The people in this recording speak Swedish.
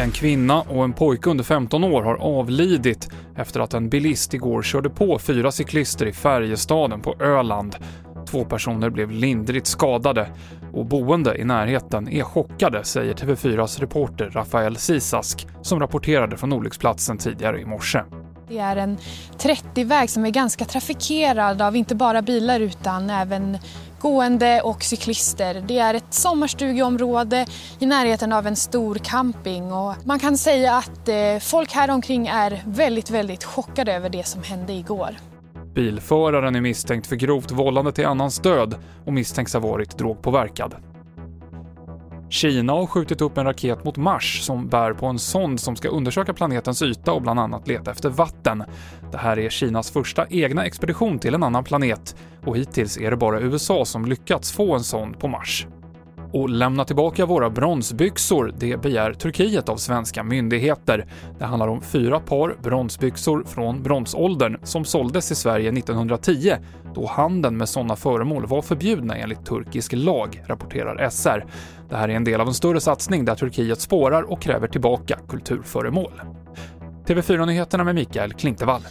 En kvinna och en pojke under 15 år har avlidit efter att en bilist igår körde på fyra cyklister i Färjestaden på Öland. Två personer blev lindrigt skadade och boende i närheten är chockade, säger TV4s reporter Rafael Sisask som rapporterade från olycksplatsen tidigare i morse. Det är en 30-väg som är ganska trafikerad av inte bara bilar utan även gående och cyklister. Det är ett sommarstugeområde i närheten av en stor camping och man kan säga att eh, folk här omkring är väldigt, väldigt chockade över det som hände igår. Bilföraren är misstänkt för grovt vållande till annans död och misstänks ha varit drogpåverkad. Kina har skjutit upp en raket mot Mars som bär på en sond som ska undersöka planetens yta och bland annat leta efter vatten. Det här är Kinas första egna expedition till en annan planet och hittills är det bara USA som lyckats få en sond på Mars. Och lämna tillbaka våra bronsbyxor, det begär Turkiet av svenska myndigheter. Det handlar om fyra par bronsbyxor från bronsåldern som såldes i Sverige 1910, då handeln med sådana föremål var förbjudna enligt turkisk lag, rapporterar SR. Det här är en del av en större satsning där Turkiet spårar och kräver tillbaka kulturföremål. TV4-nyheterna med Mikael Klintevall.